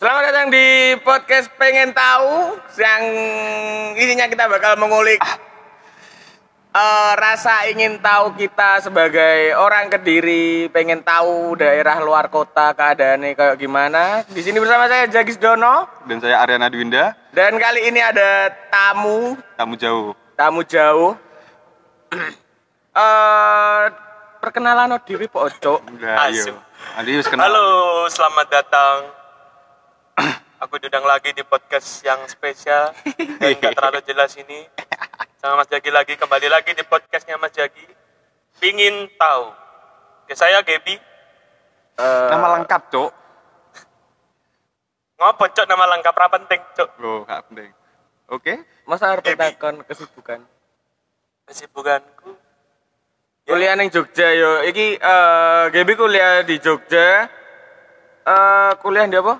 Selamat datang di podcast Pengen Tahu yang isinya kita bakal mengulik eh, rasa ingin tahu kita sebagai orang Kediri, pengen tahu daerah luar kota keadaannya kayak gimana. Di sini bersama saya Jagis Dono Dan saya Ariana Dwinda, dan kali ini ada tamu, tamu jauh. tamu jauh. Eh perkenalan. Nanti harus kenal. Halo, selamat datang. Aku diundang lagi di podcast yang spesial dan gak terlalu jelas ini. Sama Mas Jagi lagi, kembali lagi di podcastnya Mas Jagi. Pingin tahu. Oke, saya Gebi. Eh, Nama lengkap, Cok. Ngopo cok nama lengkap ra penting cok. Gak penting. Oke. masa harus Ebi. bertakon kesibukan? Kesibukanku. Ya, kuliah neng Jogja yo iki eh Gebi kuliah di Jogja eh kuliah di apa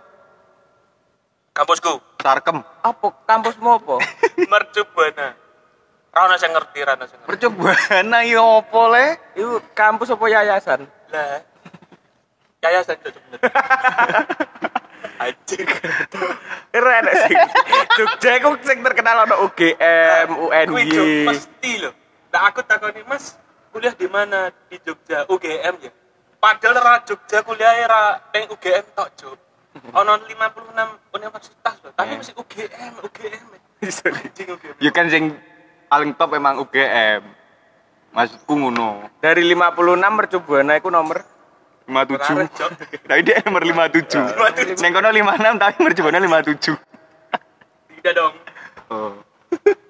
kampusku. Sarkem. apa kampusmu apa Mercubuana. Rana saya ngerti, Rana saya ngerti. Percobaan ayo opo le? itu kampus apa yayasan Lah. Yayasan cok bener. Anjing. keren sih Jogja iku sing terkenal ono UGM UNY mesti loh. Nah aku takoni Mas, kuliah di mana di Jogja? UGM ya. Padahal ra Jogja kuliah ra ning UGM tok, Jog. Ono 56 universitas loh, tapi Eh. mesti UGM, UGM. Bisa. Anjing UGM. Ya kan sing paling top emang UGM. Maksudku ngono. dari 56 mercubuana iku nomor 57. Keren, Cok. Tapi dia nomor 57. Neng kono 56 tapi mercobaan 57. Tidak dong. Oh.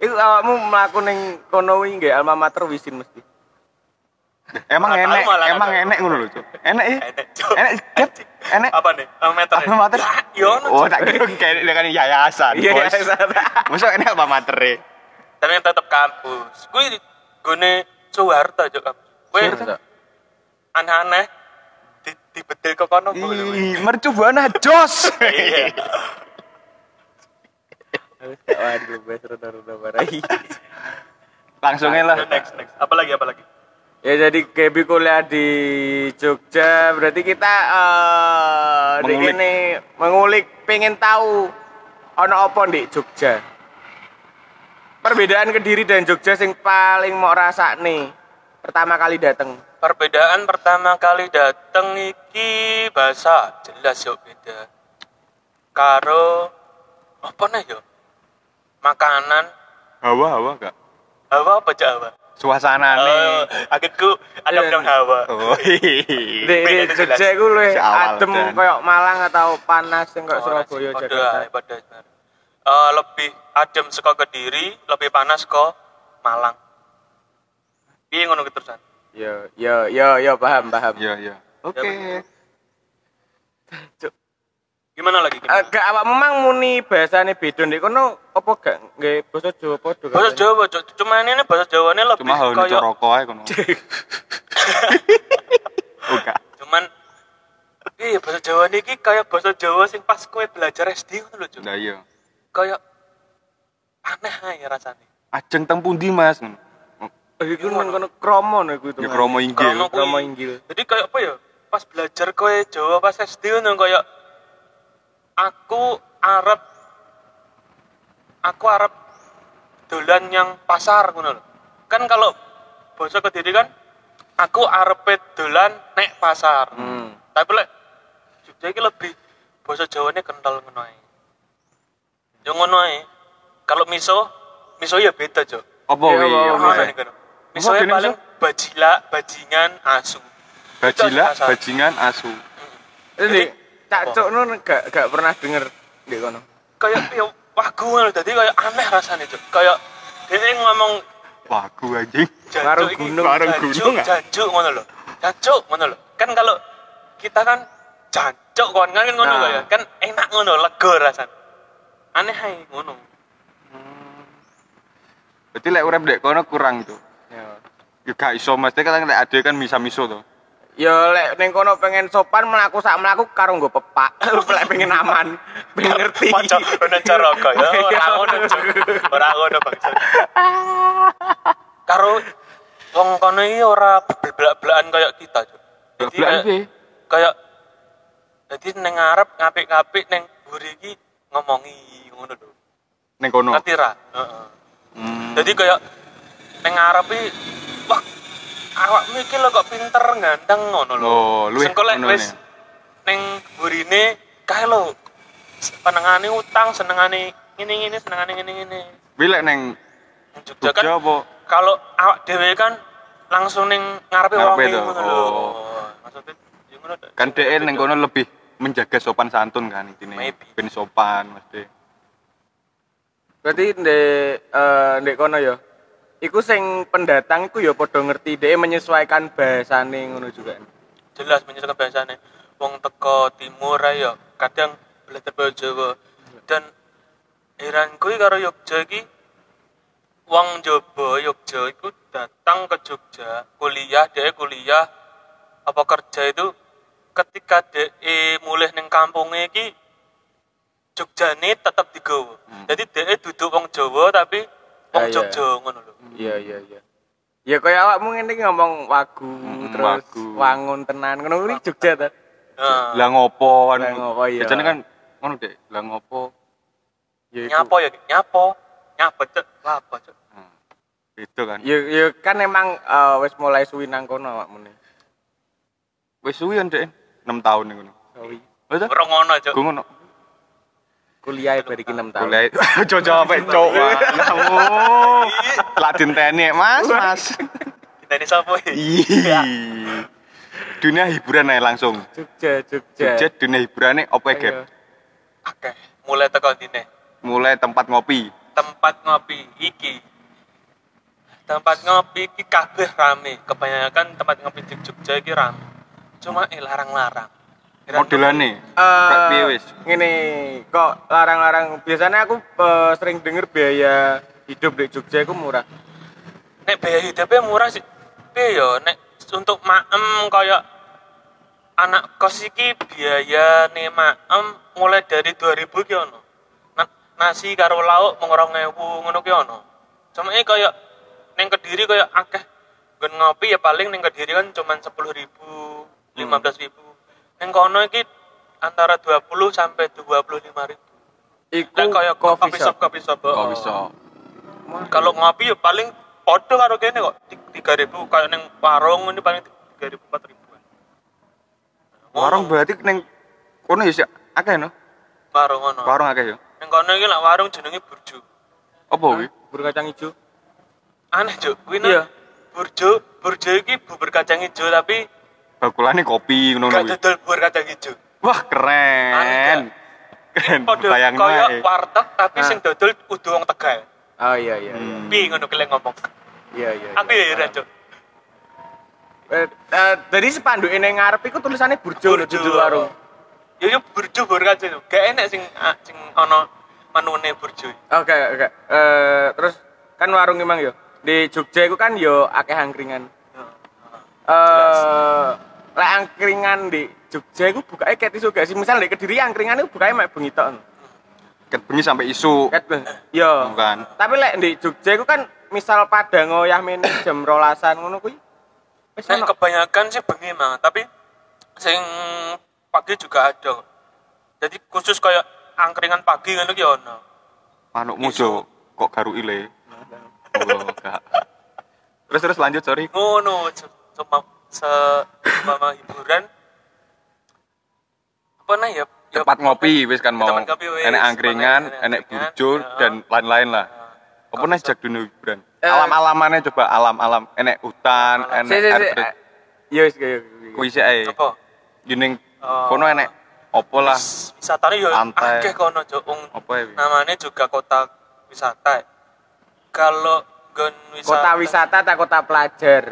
itu awakmu mlaku ning kono kuwi nggih alma mater wisin mesti Emang Nggak enek, malah, emang enek ngono lho, Cok. Enek ya? Enek, Cok. Enek. Apa nih? Mater. Lah, Yo ono. Oh, tak kira kayak kan yayasan. iya yayasan Masa enek apa matere? Tapi yang tetap kampus. Kuwi gone Soeharto kampus. Kuwi aneh-aneh di dibetil ke kono kuwi. Ih, mercubuana jos. Iya. Waduh wis rada-rada warai Langsung aja lah. Next, next. Apa lagi, apa lagi? Ya jadi Gebi kuliah di Jogja, berarti kita eh di Mengulik. ini mengulik pengen tahu ono apa di Jogja. Perbedaan Kediri dan Jogja sing paling mau rasa nih pertama kali dateng. Perbedaan pertama kali dateng iki bahasa jelas yo beda. Karo apa nih yo? Makanan, Hawa, hawa gak? hawa apa Jawa? Suasana Oh, nih. agakku ada Iya. dong hawa. Oh, Di, di. Jogja iku luwih adem kayak Malang atau panas sing kayak Ora Surabaya Jakarta. Sebenarnya. Eh, lebih adem saka Kediri, lebih panas kok Malang. Piye ngono ki terusan? Ya, ya, ya, ya paham, paham. Iya, iya. Oke. Gimana lagi? Gimana? Agak awak memang muni bahasane beda ndek kono apa gak nggih basa Jawa padha bahasa katanya? Jawa, cuma ini bahasa Jawanya lebih Cuma hawa kayak rokok aja kono. Gak. cuman iya bahasa Jawa niki kayak bahasa Jawa sing pas kowe belajar SD ngono lho, Cuk. Iya. Kayak aneh aja rasanya. Ajeng teng pundi, Mas? Oh, iku nang kono kromo no iku itu. Ya kromo inggil. Kromo kuwi. Kromo inggil. Jadi kayak apa ya? Pas belajar kowe Jawa pas SD ngono kayak aku arep aku arep dolan yang pasar ngono lho. Kan kalau bahasa Kediri kan aku arep dolan nek pasar. Hmm. Tapi lek Jogja iki lebih bahasa Jawane kental ngono ae. Yo ngono ae. Kalau miso, miso ya beda, Cok. Apa Iya, wi? apa, Apa apa. wi? Miso ya paling bajila, bajingan, asu. Bajila, bajingan, asu. Jadi Cak Cuk nu gak gak pernah denger di kono. Kayak ya wagu ngono dadi kayak aneh rasanya, Cok. Kayak dia ngomong Wagu anjing. Karo gunung. Karo jancuk, gunung, ah. jancuk ngono lho. Jancuk ngono lho. Kan kalau kita kan jancuk kon kan ngono Nah. kayak kan enak ngono, lega rasanya. Aneh ae ngono. Berarti lek urip dek kono kurang itu. Ya. Ya gak iso mesti kan lek ade kan bisa miso to. Ya lek ning kono pengen sopan mlaku sak mlaku karo nggo pepak. lek pengen aman, pengen ngerti. Maca ono caraka ya, ora ngono. Ora ngono. Karo wong kono iki ora belak-belakan kayak kita. Jadi kayak- kayak jadi neng ngarep ngapik-ngapik neng mburi iki ngomongi ngono lho. Ning kono. Ngerti ra? Heeh. Hmm. Jadi kayak ning ngarepe wah awakmu iki lho kok pinter ganteng ngono lho. Oh, luwih ngono wis ning burine kae lho penengane utang senengane ngene-ngene senengane ngene-ngene. Kuwi lek ning Jogja kan apa? kalau awak dhewe kan langsung ning ngarepe wong ngono lho. oh. Maksudnya ya ngono. Kan dhek ning kono lebih menjaga sopan santun kan intine. Ben sopan mesti. Berarti ndek eh ndek kono ya. Iku sing pendatang iku ya padha ngerti dhek menyesuaikan bahasane ngono juga. jelas menyesuaikan bahasane wong teko timur yo kadang belajar bahasa Jawa dan heranku iki karo Yogya iki wong Jawa Yogya iku datang ke Jogja kuliah dia kuliah apa kerja itu ketika dia mulai ning kampungnya iki Jogjane tetep digawa Hmm. jadi dia duduk wong Jawa tapi wong Ah, iya. Jogja ngono lho Iya iya iya. Ya kaya awakmu ngene iki ngomong wagu Hmm, terus wagu. wangun tenan ngono kuwi Jogja ta. nah, Lah ngopo kan? Lah ngopo, iya. Biasanya kan ngono dek. Lah ngopo? Ya nyapo ya nyapo nyapo cek lapo cek Hmm. Itu kan. Ya ya kan emang eh, wis mulai suwi nang kono awakmu ne. Wis suwi kan dek. 6 tahun ning kono. Suwi. Betul? Ora ngono cek Gue ngono. Kuliah bar iki 6 tahun. Kuliah. Coco apa cok. Kamu. Lah dinteni Mas, Mas. Kita ini sapa ya? Ih. Dunia hiburan aja langsung. Jogja Jogja. Jogja dunia hiburannya apa Ayo. gap? Akeh. Mulai teko dine. Mulai tempat ngopi. Tempat ngopi iki. Tempat ngopi iki kabeh rame. Kebanyakan tempat ngopi di Jogja iki rame. Cuma eh larang-larang. Eh, Kayak piye wis? Ngene, kok larang-larang biasanya aku eh, sering denger biaya hidup di Jogja itu murah. Nek biaya hidupnya murah sih. Piye yo nek untuk maem kaya anak kos iki biaya nih maem mulai dari 2000 ki ono. Na- nasi karo lauk mung 2000 ngono ki ono. Cuma ini kaya ning Kediri kaya akeh nggon ngopi ya paling ning Kediri kan cuman 10.000, 15.000. Ning kono iki antara 20 sampai 25.000. Iku Nek kaya coffee shop. coffee shop. Oh. bisa? Kalau ngopi ya paling podo karo kene kok. Tiga ribu kayak neng warung ini paling tiga ribu empat ribuan. Warung berarti neng kono ya sih akeh no? warung ngono. Warung akeh ya. Neng kono iki lak warung jenenge burjo. Apa kuwi? Bubur kacang hijau. Aneh juk, kuwi Iya. iya. burjo, burjo iki bubur kacang hijau tapi Bakulane kopi ngono kuwi. dodol bubur kacang hijau. Wah, Aneh, keren. Keren. Bayang kaya wae. warteg tapi sing dodol kudu wong Tegal. Oh iya iya. iya. Hmm. Piye ngono kelek ngomong. Iya iya. Aku ya heran juk. Eh, eh, jadi spanduk ini ngarep iku tulisannya burjo lho Burjo. judul warung. Ya ya burjo bubur kacang hijau. Gak enak sing ah, sing ono menune burjo. Oke oke. Eh, terus kan warung emang yo. Di Jogja itu kan yo akeh angkringan. Eh, lek angkringan di Jogja itu bukanya kayak tisu gak sih? Misal di Kediri angkringan itu bukanya mek bengi tok. Ket bengi sampai isu. Ket ben. Yo. Bukan. Tapi lek di Jogja itu kan misal pada ngoyah meni jam rolasan ngono kuwi. Wis Nek ono. kebanyakan sih bengi mah, tapi sing pagi juga ada. Jadi khusus kayak angkringan pagi ngono ki ono. Manukmu jo kok garu ile. Oh, enggak. Terus terus lanjut sorry. Ngono se- cuma se mama hiburan. Apa nah ya? ya Tempat ngopi wis kan mau. Ngopi wis, Enek angkringan, enek burjo ya. dan lain-lain lah. Nah, Apa nih jak dunia hiburan? Eh. Alam-alamannya coba alam-alam. Enek hutan, Alam. enek Si si air si. terjun. Yo wis kaya Kuwi sih ae. Apa? Yuning Oh. kono enek opo lah. Wis- Wisatane yo akeh kono. Wong Apa ya? Namanya juga kota wisata. Kalau gon wisata kota wisata tak kota pelajar.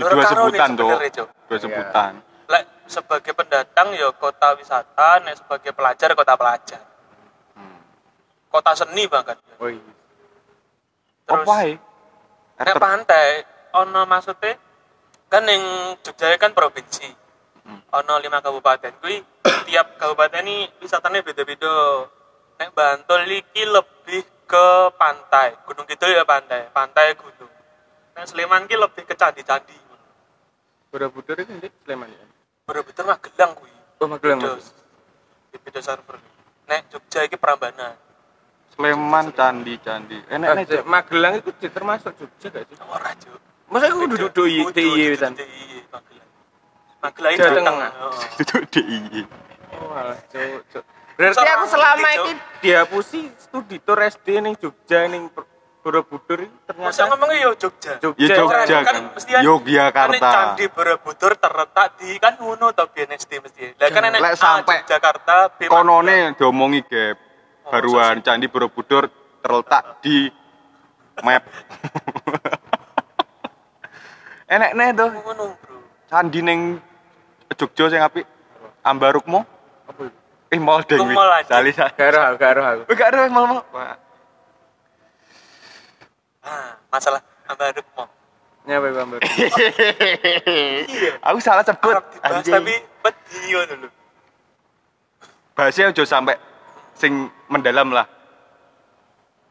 Ya, dua sebutan, Cok. Dua Iya. sebutan. lek sebagai pendatang ya kota wisata, nek sebagai pelajar kota pelajar. Hmm. Kota seni bahkan. Woi. Terus ya? nek pantai ono maksudnya kan yang Jogja kan provinsi. Hmm. Ono lima kabupaten. Kuwi tiap kabupaten ini wisatanya beda-beda. Nek Bantul iki lebih ke pantai. Gunung Kidul ya pantai, pantai gunung. Nek Sleman ki lebih ke candi-candi. Borobudur itu di Sleman ya. Borobudur Magelang kuwi. Oh Magelang. Terus di beda server. Nek Jogja iki Prambanan. Sleman candi candi. Enak Eh, nih Cuk. Magelang itu termasuk Jogja gak sih? Ora, Cuk. Masa aku duduk DIY DIY. DIY, Magelang. Jawa Tengah. Tengah. Duduk DIY. Oh, alah, Cuk. Berarti aku selama ini dihapusi studi tour SD ning Jogja ning Borobudur ini Masa ternyata ngomongnya yo Jogja. Jogja. Ya Jogja Orang kan. mesti kan- Yogyakarta. kan Candi Borobudur terletak di kan ngono to biyen SD mesti. Lah kan enek Lek A, sampai Jakarta, B Konone diomongi gap. Oh, Baruan Candi Borobudur terletak di map. Enek nih tuh. ngono, Bro. Candi ning Jogja sing apik. Ambarukmo. apa itu? Eh mall deng. Mall aja. Sali sali. Gak roh, gak roh aku. Enggak ada mall mall. Wah. Ah, masalah ambaruk mau. Nyapa iku ambar? Iya. Aku salah sebut. Dibahas tapi ngono lho. bahasnya aja sampai sing mendalam lah.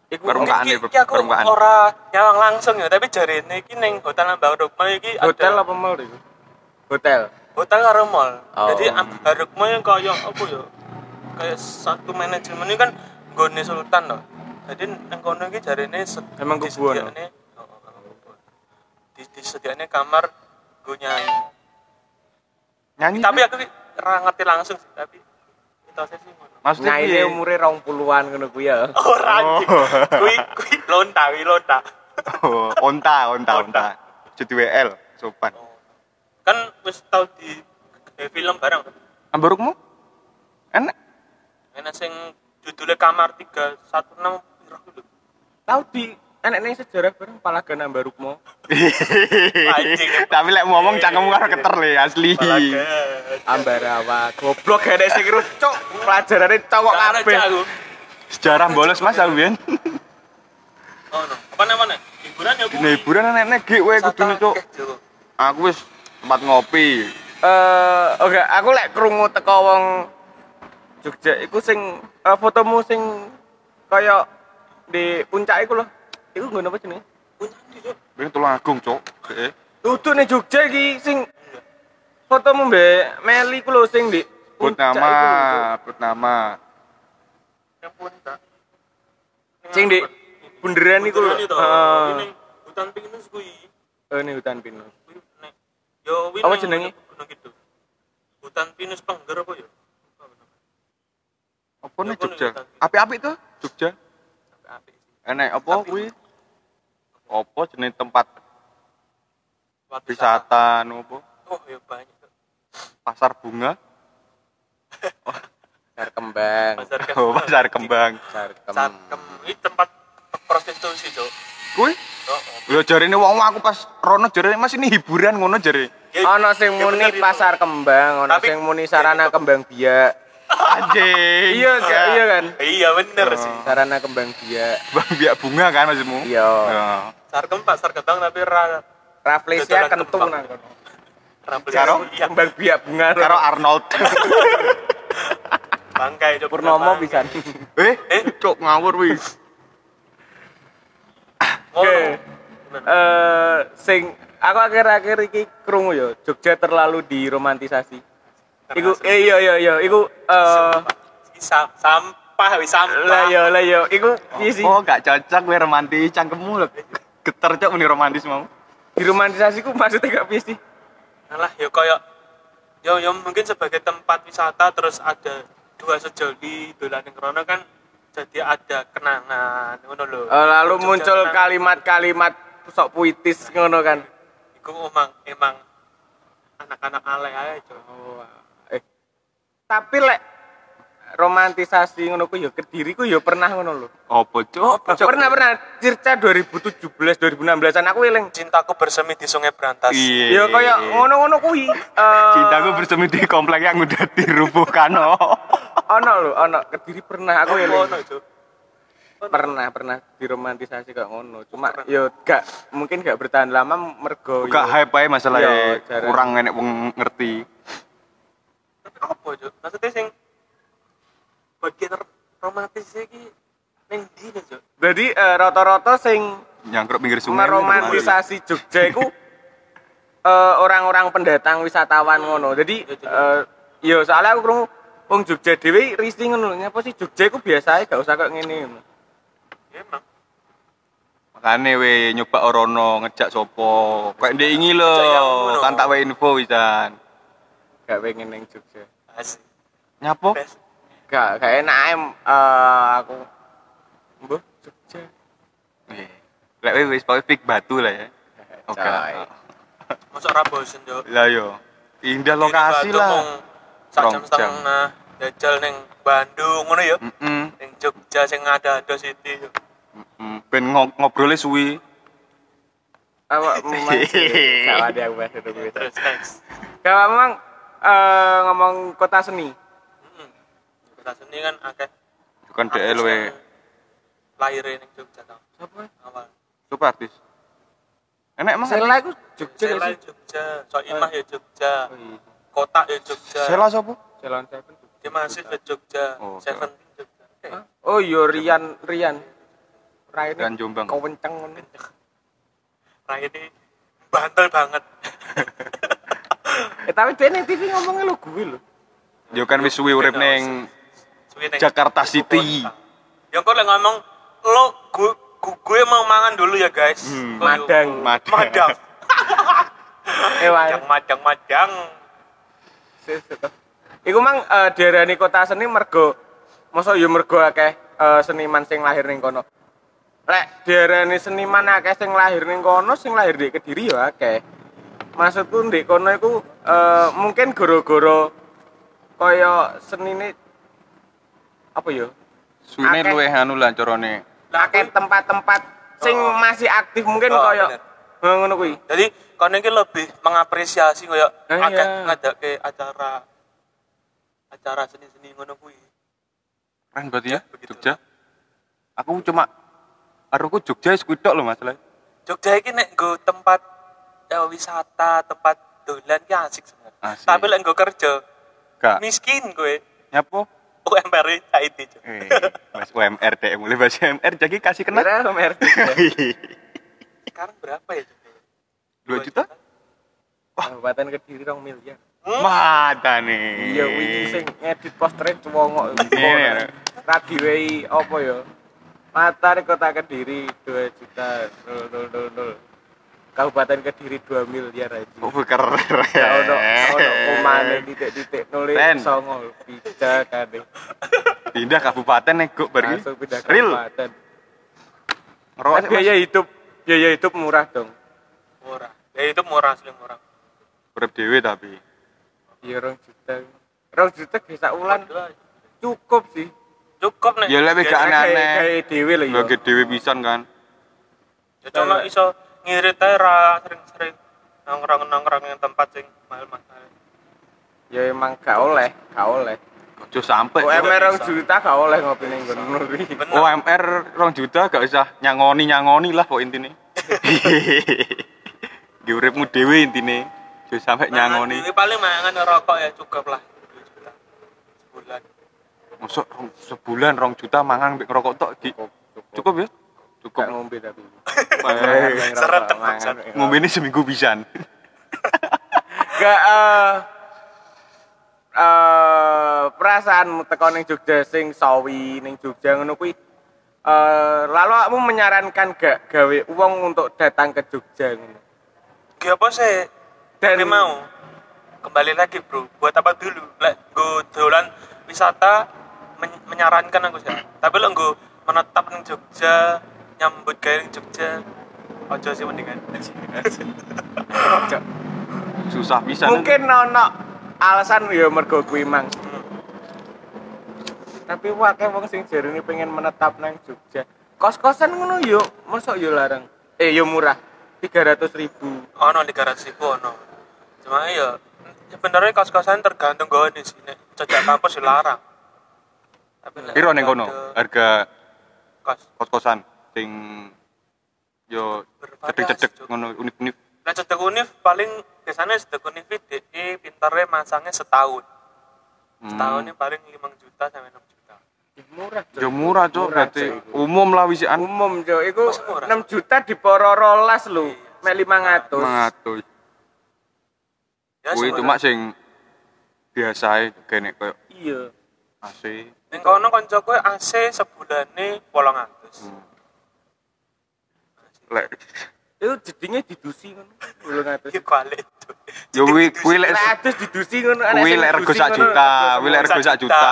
Iku Permukaan Iki- ya, iki aku permukaan. ora nyawang langsung ya, tapi jarine iki ning Hotel Ambaruk mau iki hotel ada apa mall itu? Hotel. hotel karo mall. Oh. Jadi Ambaruk mau yang kaya apa ya? Kayak satu manajemen ini kan nggone sultan loh. Jadi nang kono iki jarine se- Emang kubuan, disediakne oh, oh, emang kubuan. Di disediakne kamar gue nyanyi. Nyanyi. Tapi aku ki ora ngerti langsung sih, tapi mitosnya sih ngono. maksudnya Nyaine piye? umure 20-an ngono ku ya. Ora anjing. Kuwi kuwi lonta, kuwi lonta. Oh, onta, onta, onta. Jadi WL, sopan. Oh. Kan wis tau di eh, film bareng. Ambarukmu? Enak. Enak sing judulnya kamar 316 piro kuwi lho. Tahu di enek sejarah bareng Ambarukmo. Anjing. Tapi lek ngomong cangkemmu karo keter le asli. Ambarawa. Goblok gak ada sing ngeru, Cuk. Pelajarane cowok kabeh. Sejarah bolos Mas Albian. Oh no. Apa namanya? Hiburan ya Dina hiburan enek gek wae kudune cuk. Aku wis tempat ngopi. Eh, oke, aku lek krungu teko wong Jogja iku sing eh, fotomu sing kaya di puncak iku lho. Iku nggon apa jenenge? Cuk. Ini tulang agung cuk. Eh. Dudu ning Jogja iki sing fotomu mbek Meli ku lho sing di Put puncak nama, put nama. Yang puncak. Sing di bunderan iku lho. Bunderan itu. Heeh. Ini hutan pinus kuwi. Oh, ini hutan pinus. Yo Apa jenenge? Hutan pinus Pengger apa ya? Apa nih Jogja? Api-api tuh Jogja. Apik sih. Enek apa kuwi? Apa jenenge tempat Tempat wisata apa? Oh ya banyak. Pasar bunga. Pasar kembang. Pasar Kem. Oh, pasar kembang. Pasar Pasar Kem. Ini tempat prostitusi, Cuk. Kuwi Oh, oh. lho jarine wong aku pas rono jarine Mas ini hiburan ngono jare. Ya, Ono sing ya muni pasar kembang, Tapi- sing muni sarana kembang biak. Anjing. Iya, Kak, iya kan? Iya bener Oh. sih. Sarana kembang biak. Bang biak bunga kan maksudmu? Iya. Ya. Pasar Kem, Pasar Kembang tapi ra Raflesia Dodolan kentung kembang. nang kono. Rabel. Karo? Iya, Kembang biak bunga. Karo Arnold. bangkai Cuk. Purnomo bisa. eh, Eh? cok ngawur wis. Oh, Oke. Eh sing aku akhir-akhir iki krungu ya Jogja terlalu diromantisasi. Iku eh iya iya iya iku eh sampah wis sampah. lah yo lah yo iku piye sih? Oh, gak cocok gue romantis cangkemmu lho. Geter cok muni romantis mau. Diromantisasi ku maksudnya gak piye sih? Alah, ya kayak ya ya mungkin sebagai tempat wisata terus ada dua sejoli dolan ning rono kan jadi ada kenangan ngono lho. Eh, lalu Jogja muncul kalimat-kalimat sok puitis ngono kan. Iku emang emang anak-anak alay aja. Oh, tapi lek romantisasi ngono ku ya kediri ku ya pernah ngono lho. Apa cok? Pernah pernah Circa 2017 2016an aku eling. Cintaku bersemi di Sungai Berantas. Iya. Ya kaya ngono-ngono kuwi. Eh, Cintaku bersemi di komplek yang udah dirubuhkan oh. ono lho, ono kediri pernah aku Oh, eling. ngono, Cuk. Pernah pernah diromantisasi kok ngono. Cuma yo gak mungkin gak bertahan lama mergo Gak yo- hype aja masalahnya Iya, jarang. kurang enek wong ngerti. Apa, Cuk? Maksudnya sing bagian romantis iki ning ndi, Cuk? Jadi eh, rata-rata sing Nyangkruk pinggir sungai. meromantisasi Jogja iku eh, orang-orang pendatang wisatawan ngono. Jadi eh, yo soalnya aku krungu wong Jogja dhewe risih ngono lho. Nyapa sih Jogja iku biasa ae gak usah kok ngene ngono. Ya, emang Makane we nyoba orono ngejak sopo. Kayak ndek ingi lho, ngono. kan tak wae info wisan. Gak pengen ning Jogja. asik Nyapo? Gak gak enak ae eh, aku. Mbah Jogja. Eh, Lek wis batu lah ya. Oke. Coy. masuk ra bosen yo Lah yo. Indah lokasi lah. sak jam setengah jajal ning Bandung ngono ya Heeh. ning Jogja sing ada-ada City yo Ben ngo- ngobrolnya suwi. Gak ada yang bahas itu terus next Kalau memang eh, ngomong kota seni, heeh kota seni kan akeh Bukan DL we. lahir ning Jogja tau Siapa? awal Super artis. Enak emang. Sela iku Jogja Sela? Jogja Soimah ya Jogja Oh iya. Kota ya Jogja Sela sapa? Jalan Seven. dia masih ke Jogja Oh. Seventeen Jogja eh? Oh iya Rian Rian. Raine Dan Jombang. kewenceng ngono. Rai ini bantel banget tapi dia ning TV ngomongnya lo gue lo. Yo kan wis suwi urip ning Jakarta City. yang kau lagi ngomong lo gue gue mau mangan dulu ya guys Hmm. Madang. Madang. madang Eh wae. yang madang madang Iku mang eh, diarani kota seni mergo mosok yo mergo akeh eh, seniman sing lahir ning kono. Lek diarani seniman akeh sing lahir ning kono, sing lahir di Kediri yo akeh. Maksudku ndek kono iku eh, mungkin goro-goro kaya senine apa yo? suwine luwih anu lah carane. Akeh tempat-tempat sing Oh. masih aktif mungkin Oh, kaya. Eh, ngono kuwi. jadi kau ini lebih mengapresiasi kayak Eh, akeh iya. ngadake acara acara seni-seni ngono kuwi Keren berarti ya, Begitu. Jogja. Aku cuma Aruku Jogja wis kuwi tok lho masalah. Jogja ini nek nggo tempat ya, wisata tempat dolan ki asik sebenarnya Asik. tapi lek nggo kerja Gak miskin gue nyapo? UMR IT Cuk. Eh, Mas UMR deh, mulai bahas UMR jadi kasih kena. Kira merek. sekarang berapa ya? Dua juta? Kabupaten Kediri rong miliar. Hmm? Mata nih. Iya wingi sing ngedit postere cuwongok. Iya. Radiwei apa ya? Matahari Kota Kediri 2 juta 000. Kabupaten Kediri 2 miliar aja. Oh, keren. Ya ono ono omane titik-titik nulis songo bisa kade. Pindah kabupaten nego pergi. Langsung pindah Real. kabupaten. Ngerokok Kan biaya hidup biaya hidup murah dong. murah ya itu murah asli murah Urip dhewe tapi. Iya rong juta. Rong juta bisa ulan cukup sih. cukup nih Ya lebih gak aneh-aneh. Kayak dhewe lho ya. Bagi dhewe pisan kan. ya cuma iso ngirit ra sering-sering nongkrong nongkrong yang tempat sing mahal-mahal Ya emang gak oleh, gak oleh. Ojo sampe. UMR rong juta gak oleh ngopi ning kono kuwi. UMR rong juta gak usah nyangoni-nyangoni lah pok intine. Di uripmu dhewe intine. Ojo sampe nyangoni. ini paling mangan rokok ya cukup lah 2 juta sebulan Masuk sebulan rong juta mangan mbek ngerokok tok. Cukup, ya? Cukup. Ngombe tapi. Seret. Ngombe ini seminggu pisan. Gak eh eh perasaanmu teko ning Jogja sing sawi ning Jogja ngono kuwi eh lalu kamu menyarankan gak gawe uang untuk datang ke Jogja ngono. Gak apa sih Dan mau kembali lagi bro buat apa dulu lek gue dolan wisata men- menyarankan aku sih tapi lo gue menetap di Jogja nyambut di Jogja ojo sih mendingan. Susah pisan. mungkin ono alasan ya mergo kuwi mang. Hmm. Tapi wae wong sing jarene pengen menetap nang Jogja. Kos-kosan ngono yo, mosok yo larang. Eh yo murah. 300 ribu. ono di garat ribu ono cuma ya sebenarnya kos-kosan tergantung gue di sini cocok kampus dilarang tapi Piro ning kono? Harga kos kos-kosan sing yo cedek-cedek ngono unif-unif. Nah, cedek univ paling biasanya cedek univ DI pintarnya masangnya setahun. Setahun ini paling 5 juta sampai 6 juta. Murah. Cok. Ya murah, berarti umum lah wisian. umum cok iku murah? 6 juta di poro rolas lho Iya. mek 500 Mangatus. Ya, Kuwi semurah. cuma sing biasa kene koyo iya AC. Ning kono kancaku AC sebulane 800. Hmm. Lek Itu jedingnya didusi ngono. Belum ngatus. Balik. Cuk. yo kuwi kuwi lek Lek atus didusi ngono. ana kuwi lek rego sak juta, kuwi lek rego sak juta.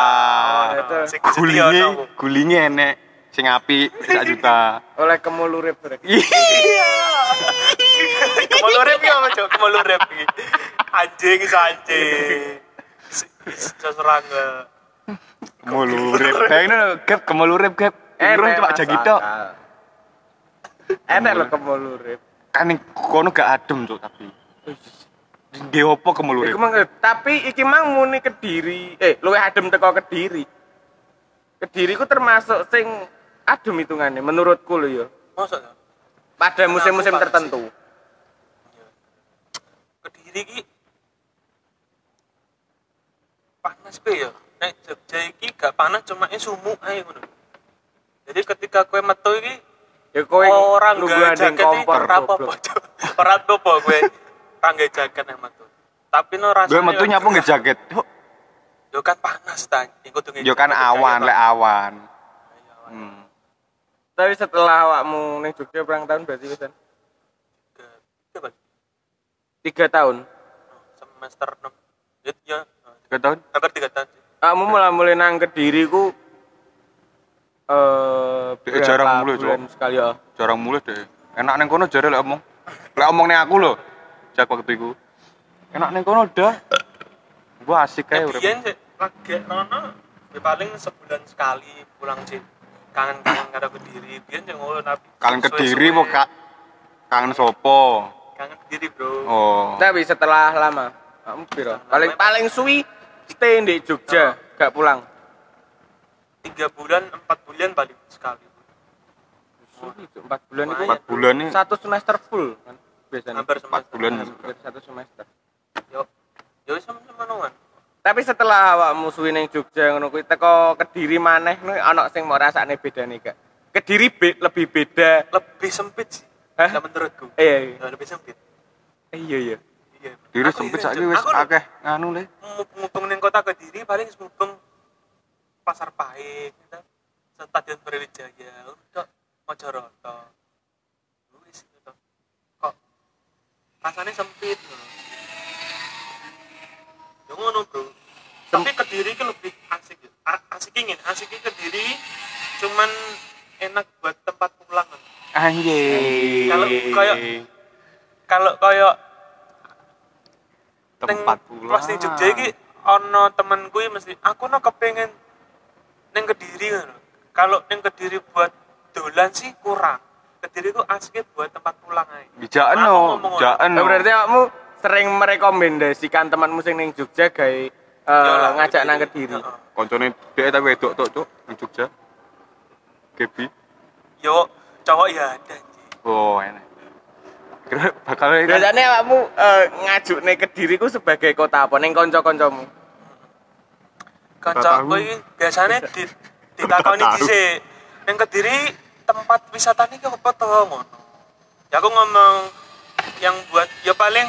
Oh, Gulinge, gulinge enek sing apik sak juta. Oleh kemulurip berarti. Iya. Kemulurep ya? Kemulurep iki. Anjing iso anjing. Iso serangga. Kemulurip. Bayangin lho, gap kemulurip gap. Irung cuma masuk jagi tok. Enak lho kemulurip. Kan ning kono gak adem cuk tapi. Nggih opo? Iku mang tapi iki mang muni Kediri, eh luwih adem teko Kediri. Kediri ku termasuk sing adem hitungannya menurutku lho ya. Mosok ya? Pada musim-musim tertentu. Kediri iki panas pe ya. Nek Jogja iki gak panas cuma sumuk ae ngono. Jadi ketika kowe metu iki Ya kowe orang gak andeng jaket kompor ora. Cuk. Ora apa-apa kowe rangga jaket nek metu. Tapi no rasane Gue metu nyapu nggih jaket. Yo, Yo kan panas ta, iku tuh yo kan awan lek awan. Hmm. Tapi setelah awakmu ning Jogja perang tahun berarti wis kan? Tiga tahun. semester 6 ya, Tiga tahun? hampir 3 tahun. Kamu mulai mulai nang Kediri ku eh Eh, jarang mulai, bulan Cok. sekali ya. Jarang mulai deh. Enak neng kono jare lek omong. Lek omong ning aku lho. Jak waktu iku. Enak neng kono udah. Gua asik urip. biyen sih lagi rono ya paling sebulan sekali pulang sih kangen-kangen karo Kediri biyen yang ngono tapi Kalian suwe-suwe. kediri mau kak kangen sopo. kangen Kediri bro Oh. Tapi setelah lama, kamu piro? Paling paling suwi stay di Jogja, gak pulang. Tiga bulan empat bulan balik sekali itu empat bulan itu Empat bulan nih. satu semester full kan biasanya. hampir Empat bulan. Hampir satu semester. yo yo sama-sama nongan Tapi setelah awakmu suwi ning Jogja ngono kuwi teko Kediri maneh kuwi ana sing mau rasane bedane gak? Kediri be- lebih beda. lebih sempit sih Hah? Nah, menurutku Eh, Ya, lebih sempit eh, iya iya. iya Diri Aku sempit iya, saiki wis akeh nganu le. mubeng ning kota Kediri paling mubeng pasar pahit gitu. stadion Brawijaya udah Mojoroto wis gitu kok rasanya sempit loh ya ngono bro tapi Kediri itu lebih asik A- asik ingin asik Kediri cuman enak buat tempat pulang Anjing. Kalau kayak- kalau kayak tempat pulang. Pas ning Jogja iki ana temenku mesti aku no kepengen ning Kediri. Kalau ning Kediri buat dolan sih kurang. Kediri ku asiknya buat tempat pulang ae. Bijaan Aku no, bijaan no. berarti awakmu sering merekomendasikan temanmu sing ning Jogja gawe eh, Yolah, ngajak nang Kediri. Koncone dhek tapi wedok tok cuk ning Jogja. Gebi. Yo cowok ya ada. Oh, enak. Kira bakal Biasanya awakmu eh, ngajuk ning Kediri ku sebagai kota apa ning kanca-kancamu? Kancaku iki biasanya di ditakoni dhisik. Ning Kediri tempat wisata ini apa to ngono. Ya aku ngomong yang buat ya paling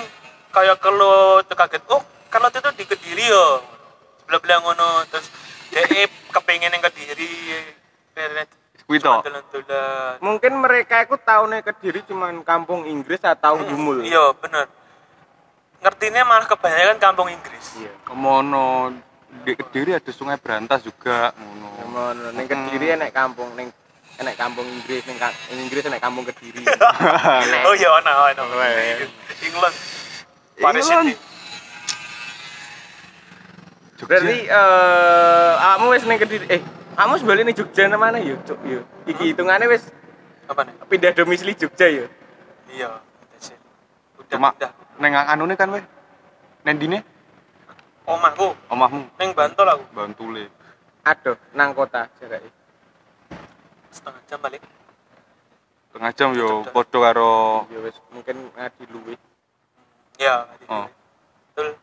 kayak kalau kaget oh kalau itu di Kediri yo sebelah belah ngono terus dia kepengen yang Kediri kuwi to. Dolan-dolan. Mungkin mereka itu tahunya Kediri cuman kampung Inggris atau Gumul. Iya bener. Ngertinya malah kebanyakan kampung Inggris. Iya. Kemono di Kediri ada Sungai Berantas juga ngono. Ngono, ning Kediri enek kampung ning enek kampung Inggris ning ning Inggris enek kampung Kediri. Oh iya ana ana. Weh. England. Paris. City. Jogja. Berarti eh awakmu wis ning Kediri eh kamu sebalik ning Jogja nang mana ya, Cuk? Ya. Iki hitungannya wis Apa nih? pindah domisili Jogja ya. Iya, udah Cuma udah. neng anune kan we. Nendine Omahku, omahmu neng Bantul aku. Bantule. Aduh, nang kota jaraknya. Setengah jam balik. Tengah jam yo padha karo Ya wis mungkin ngadi luwe. Ya, Oh. betul.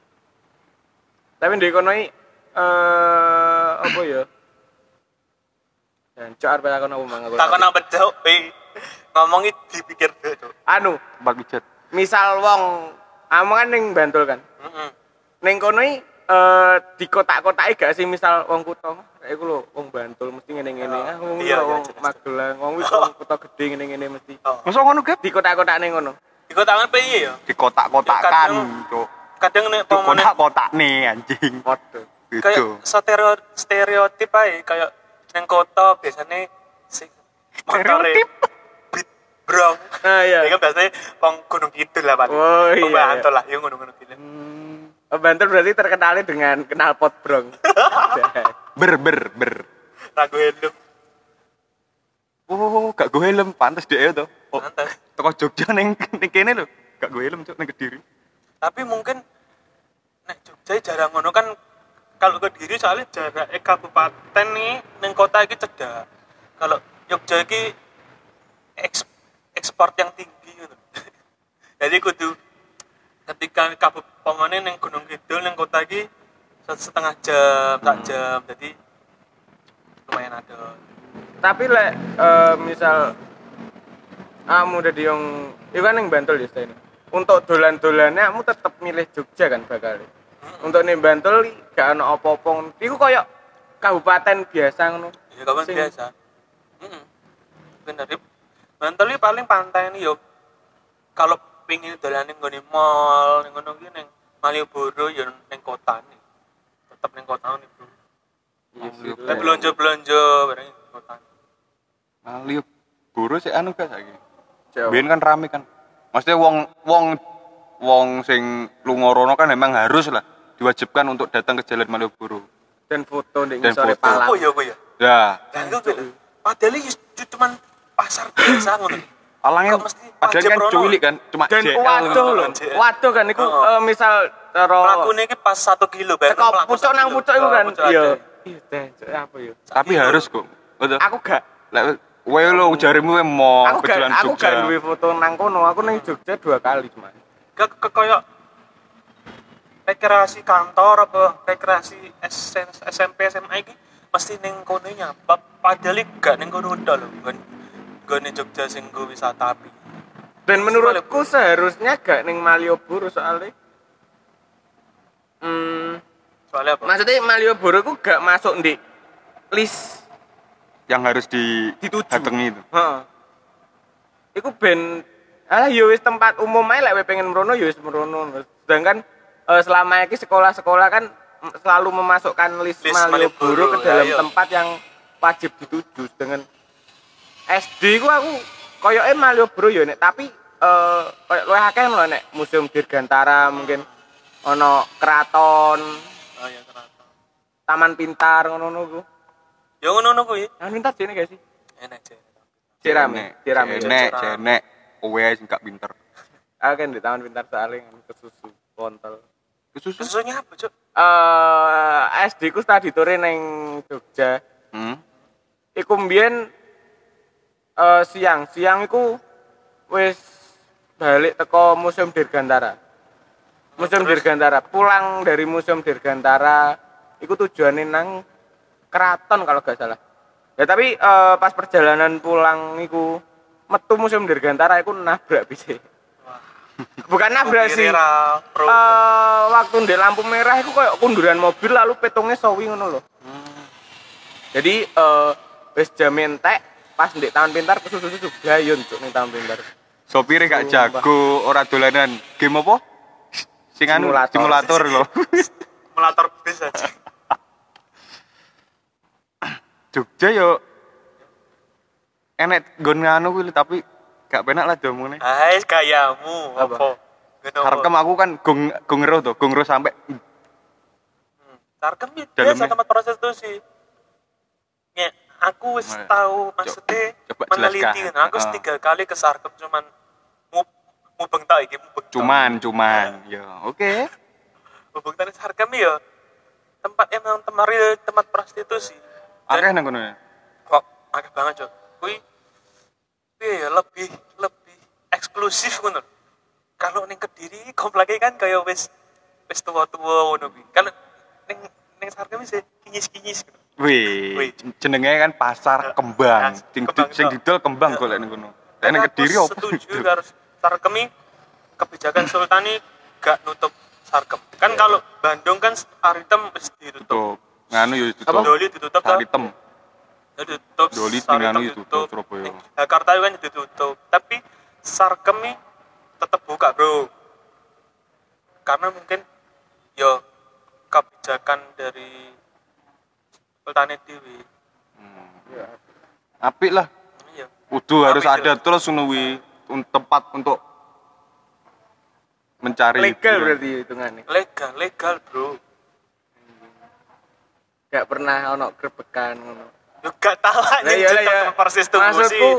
Tapi ndek kono iki eh apa ya? Dan cok arep takon apa mang aku. Takon apa eh. Ngomongi dipikir dulu. Anu, tempat pijat. misal wong kamu kan ning Bantul kan. Heeh. Ning kono iki eh di kotak-kotake gak sih misal wong kutha iku lho wong Bantul mesti ngene-ngene ah wong Iya, iya, wong jelas. Magelang wong wis wong kutha gede ngene-ngene mesti Oh. Masa ngono gap? di kotak-kotakne ngono Di kotakan piye ya? Di kotak-kotakan, cuk. Kadang nek Di pemene kotak-kotak nih anjing. waduh kayak Itu. stereo stereotip ae kayak neng kota biasanya sing motore Stereotip. beat brong. ah iya Ya kan biasanya wong gunung kidul lah paling. Oh, iya, Wong iya. Bantul lah, ya gunung-gunung kidul. Hmm, oh, Bantul berarti terkenalnya dengan knalpot brong Ber ber ber. Ragu helm. Oh, gak gue helm, pantes dia tuh. Oh, Santai. toko Jogja neng neng kene lho. Gak gue helm cuk neng Kediri. Tapi mungkin nek Jogja jarang ngono kan kalau ke diri soalnya jarak kabupaten nih neng kota iki cedak. Kalau Jogja iki eks- ekspor yang tinggi gitu. Jadi kudu ketika kabupaten neng Gunung Kidul neng kota iki setengah jam, sak jam. Jadi lumayan ada. tapi lek eh, misal kamu udah diong itu kan yang Bantul ya ini untuk dolan-dolannya kamu tetap milih Jogja kan bakal untuk nih Bantul gak ada apa-apa itu kayak kabupaten biasa ngono Ya kawan Sing- biasa. Heeh. Bener. Rip. Bantul paling pantai nih yo. Kalau pingin dolan ning nggone mall, ning ngono ki ning Malioboro ya ning kota nih. Tetep ning kota nih, Bro. Iya Malioboro. Lek. belanja-belanja bareng ning kota. Malio guru sih anu gak saiki. Biyen kan rame kan. Maksudnya wong wong wong sing lungorono kan memang harus lah diwajibkan untuk datang ke Jalan Malioboro. dan foto Dan sore foto. Palang Oh ya, oh ya. Ya, Dan itu padahal iki cuman pasar biasa ngono. Mesti padahal kan cuwilik kan, cuma dan JL. waduh loh JL. waduh kan itu Oh. eh, misal cara Mlakune iki pas 1 kilo bareng mlaku pucuk nang pucuk itu Oh, kan pucuk iya ada. iya teh cuk, apa ya Tapi harus kok. Betul. aku gak Lek wae lo jarimu wae mau aku ke gak Jalan aku Jogja. gak duwe foto nang kono aku nang Jogja dua kali cuma ke, ke koyo rekreasi kantor apa rekreasi SM, SMP SMA iki mesti ning kono padahal gak ning kono udah lho nggone Jogja sing nggo wisata api dan menurutku seharusnya gak neng Malioboro soalnya hmm, soalnya apa maksudnya Malioboro ku gak masuk di list Yang harus di dituju itu. Heeh. Iku ben ah yo wis tempat umum ae lek kowe pengen merono yo wis merono. Sedangkan eh, selama ini sekolah-sekolah kan selalu memasukkan list, List Malioboro Malioboro, ke dalam ya, iya. tempat yang wajib dituju dengan SD ku aku koyoke Malioboro yo nek tapi eh koyo luwih akeh lho nek Museum Dirgantara mungkin ono keraton, oh ya ternyata Taman Pintar ngono-ngono ku. ya ngono kuwi Taman Pintar jene gak sih? enak aja Cirame, Cirame. Cirame. cenek. Kowe ae sing gak pinter. Aku kan di Taman Pintar soalnya kan kesusu kontol. Kesusu. susunya apa cuk eh SD ku tadi tore neng Jogja. Hmm. Iku mbiyen eh siang, siang iku wis balik teko Museum Dirgantara. Museum Terus? Dirgantara, pulang dari Museum Dirgantara iku tujuannya nang keraton kalau gak salah. Ya tapi eh, pas perjalanan pulang iku metu Museum Dirgantara iku nabrak bisa. Bukan nabrak sih. Eh, waktu di lampu merah itu kayak kunduran mobil lalu petungnya sawi ngono loh. Jadi eh wis jam entek pas ndek taman pintar kesusu-susu gayun cuk ning taman pintar. Sopire gak jago ora dolanan. Game apa? Sing anu Simulator. simulator lho. melator bis aja Jogja yo enek nggon nganu kuwi tapi gak penak lah diomongnya. hai gayamu Apa? apa? Harkem aku kan gong gong ngero to, gong ngero sampai Hmm. Sarkem ya Dalamnya. biasa tempat prostitusi. Ya, aku wis tahu maksudnya coba meneliti. Nah, aku wis Ah. tiga kali ke Sarkem cuman mu mubeng tak iki mubeng. cuman cuman ya oke. mubeng tak Sarkem ya tempat yang memang tempat real tempat prostitusi. Akeh nang kono ya. kok akeh banget cok. Piye ya lebih lebih eksklusif ngono. Kalau ning Kediri kompleknya kan kayak wis wis tua-tua ngono kuwi. Kalau ning ning Sarkem sih kinyis-kinyis. gitu. Wih, jenenge kan pasar kembang. Nah, Sing kembang sing didol kembang golek ning kono. Lek ning Kediri opo? setuju harus Sarkemi kebijakan sultani gak nutup Sarkem. Kan kalau Bandung kan Aritem wis ditutup. tutup nganu yo Apa? ditutup Doli ditutup Ya ditutup. Doli itu tuh, Surabaya. Ning Jakarta kan ditutup. Tapi Sarkem ini tetap buka, Bro. Karena mungkin yo kebijakan dari Sultanet Dewi. apik lah Iya. kudu harus Apik, ada terus nuwi tempat untuk mencari legal hiburan. berarti hitungannya Legal, legal, Bro. gak pernah ono grebekan ngono Yo gak tahu Lah anjing iya lah cetak ya. persis tuh Maksudku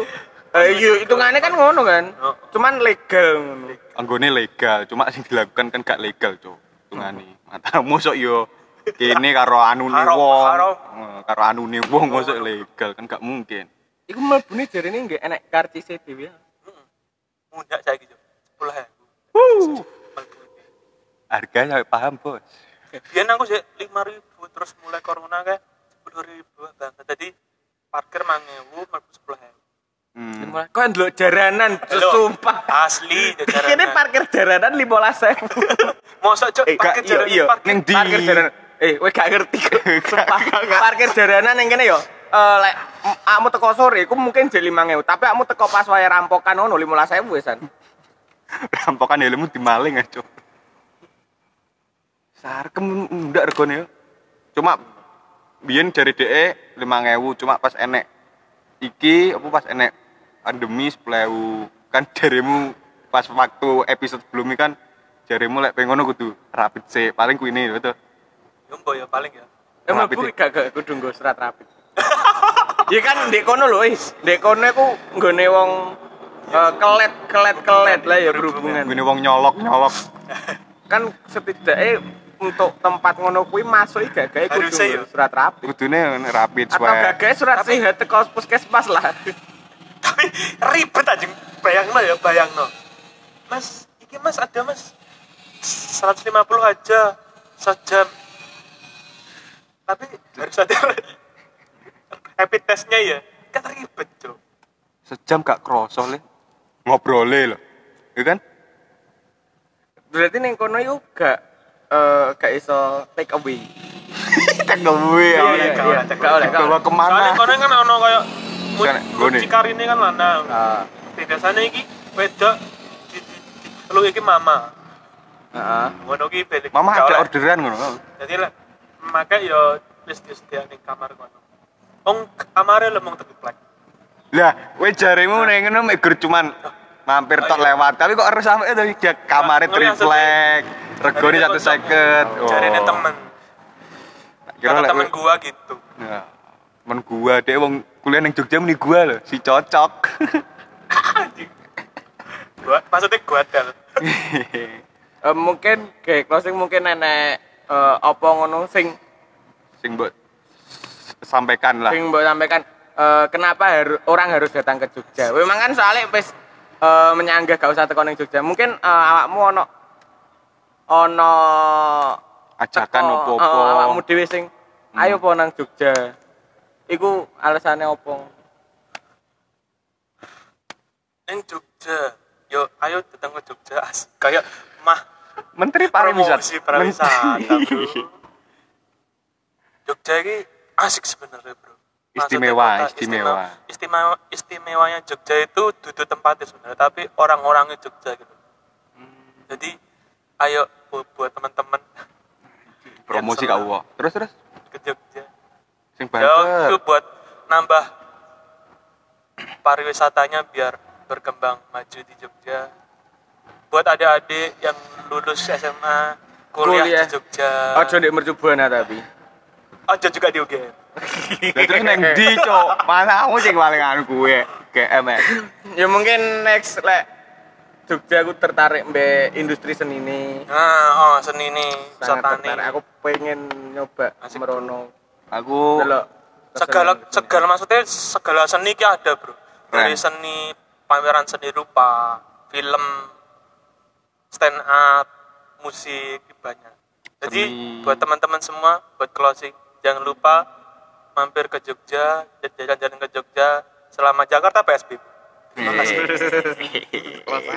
eh, iya hitungannya kan ngono kan. Oh. Cuman legal ngono. anggone legal cuma sing dilakukan kan gak legal cuk tungani matamu sok yo kene karo anune Karo- wong karo- karo anune wong mosok legal kan gak mungkin Iku mlebune jarene nggih enek karcise dhewe. Mudah saya gitu. Sepuluh ribu. Wuh, harganya paham bos aku sih lima ribu terus mulai corona kayak sepuluh ribu banget. Jadi parkir mangewu mereka sepuluh ribu. hmm. Kok ndelok jaranan Lho, sumpah. Asli Kene parkir jaranan 15.000. Mosok cok Eh, parkir iya, iya. parkir. Ning di Parkir jaranan. Eh, kowe gak ngerti. Sumpah. Parkir jaranan yang kene yo. Eh lek akmu teko sore iku mungkin jadi 5000, tapi akmu teko pas wae rampokan ngono 15000 wesan. rampokan helmmu dimaling aja sarkem ndak regone yo cuma biyen dari DE 5000 cuma pas enek iki apa pas enek pandemi 10.000 kan jarimu pas waktu episode sebelumnya kan jarimu lek pengen ngono kudu rapid sih paling kuwi ini betul Jumbo ya paling ya. Emang sih. gak gak kudu nggo serat rapid. Iya kan ndek kono lho, eh. Ndek kono iku nggone wong eh, kelet kelet kelet lah ya berhubungan. gini wong nyolok nyolok Kan setidaknya untuk tempat ngono kuwi masuk iki gak kudu Harusnya ya. surat rapid. kudune rapid Atau gak surat Tapi- sehat teko puskesmas lah. Tapi ribet aja bayang ya bayang Mas, iki mas ada mas 150 aja sejam. Tapi harus ada rapid testnya ya. Kan ribet cok. sejam gak kroso le ngobrole lho iya kan Berarti ning kono yo gak eh gak iso take away. gue Iya, ya iya, iya. Gak oleh, gak Bawa oleh. ke mana Soalnya kono kan ono kayak Sana, gone. mucikar ini kan lanang. Ah, Biasanya iki wedok di, di, di, lu iki mama. heeh. Ngono mama ada orderan ngono Jadi maka yo wis disediakan ning kamar kono. Wong kamare lemong tegeplek. lah kowe jarimu ning ngono mek gur cuman mampir tok iya. lewat tapi kok harus sampai itu dia kamare Ngono triplek regone satu seket oh Jarine temen. kira temen gua gitu. Ya, temen gua dia wong kuliah ning Jogja meni gua lho si cocok Gua maksudnya gua dal. Eh, mungkin kayak closing mungkin nenek eh, apa ngono sing sing mbok sampaikan lah sing mbok sampaikan eh, kenapa haru- orang harus datang ke Jogja. Memang kan soalnya wis eh, menyanggah gak usah teko ning Jogja. Mungkin eh, awakmu ono ono ajakan opo-opo eh, awakmu dhewe sing ayo po nang Jogja. Iku alasannya opo? Ning Jogja. Yo ayo datang ke Jogja. Kayak mah menteri pariwisata pariwisata, Menteri- Bro. Jogja ini asik sebenarnya, Bro. Maksudnya Istimewa, kota istimewa. istimewa istimewanya Jogja itu duduk tempatnya sebenarnya tapi orang-orangnya Jogja gitu. Jadi ayo bu- buat teman-teman. Promosi kak Uwo? Terus terus? Ke Jogja. Sing ya itu buat nambah pariwisatanya biar berkembang maju di Jogja. Buat adik-adik yang lulus SMA kuliah, Kuliah. di Jogja. Ojo ndek mercubuana tapi. Aja juga di UGM Lah terus neng di cok mana kamu sing paling anu gue GM ya Ya mungkin next lek Jogja aku tertarik mbek industri seni ini. nah oh seni ini Sangat tertarik. Aku pengen nyoba Asik. merono. aku Delok segala segala maksudnya segala seni ki ada bro dari seni pameran seni rupa film stand up musik banyak jadi Seni. buat teman-teman semua buat closing jangan lupa mampir ke Jogja jalan-jalan ke Jogja selama Jakarta PSBB terima kasih Iya.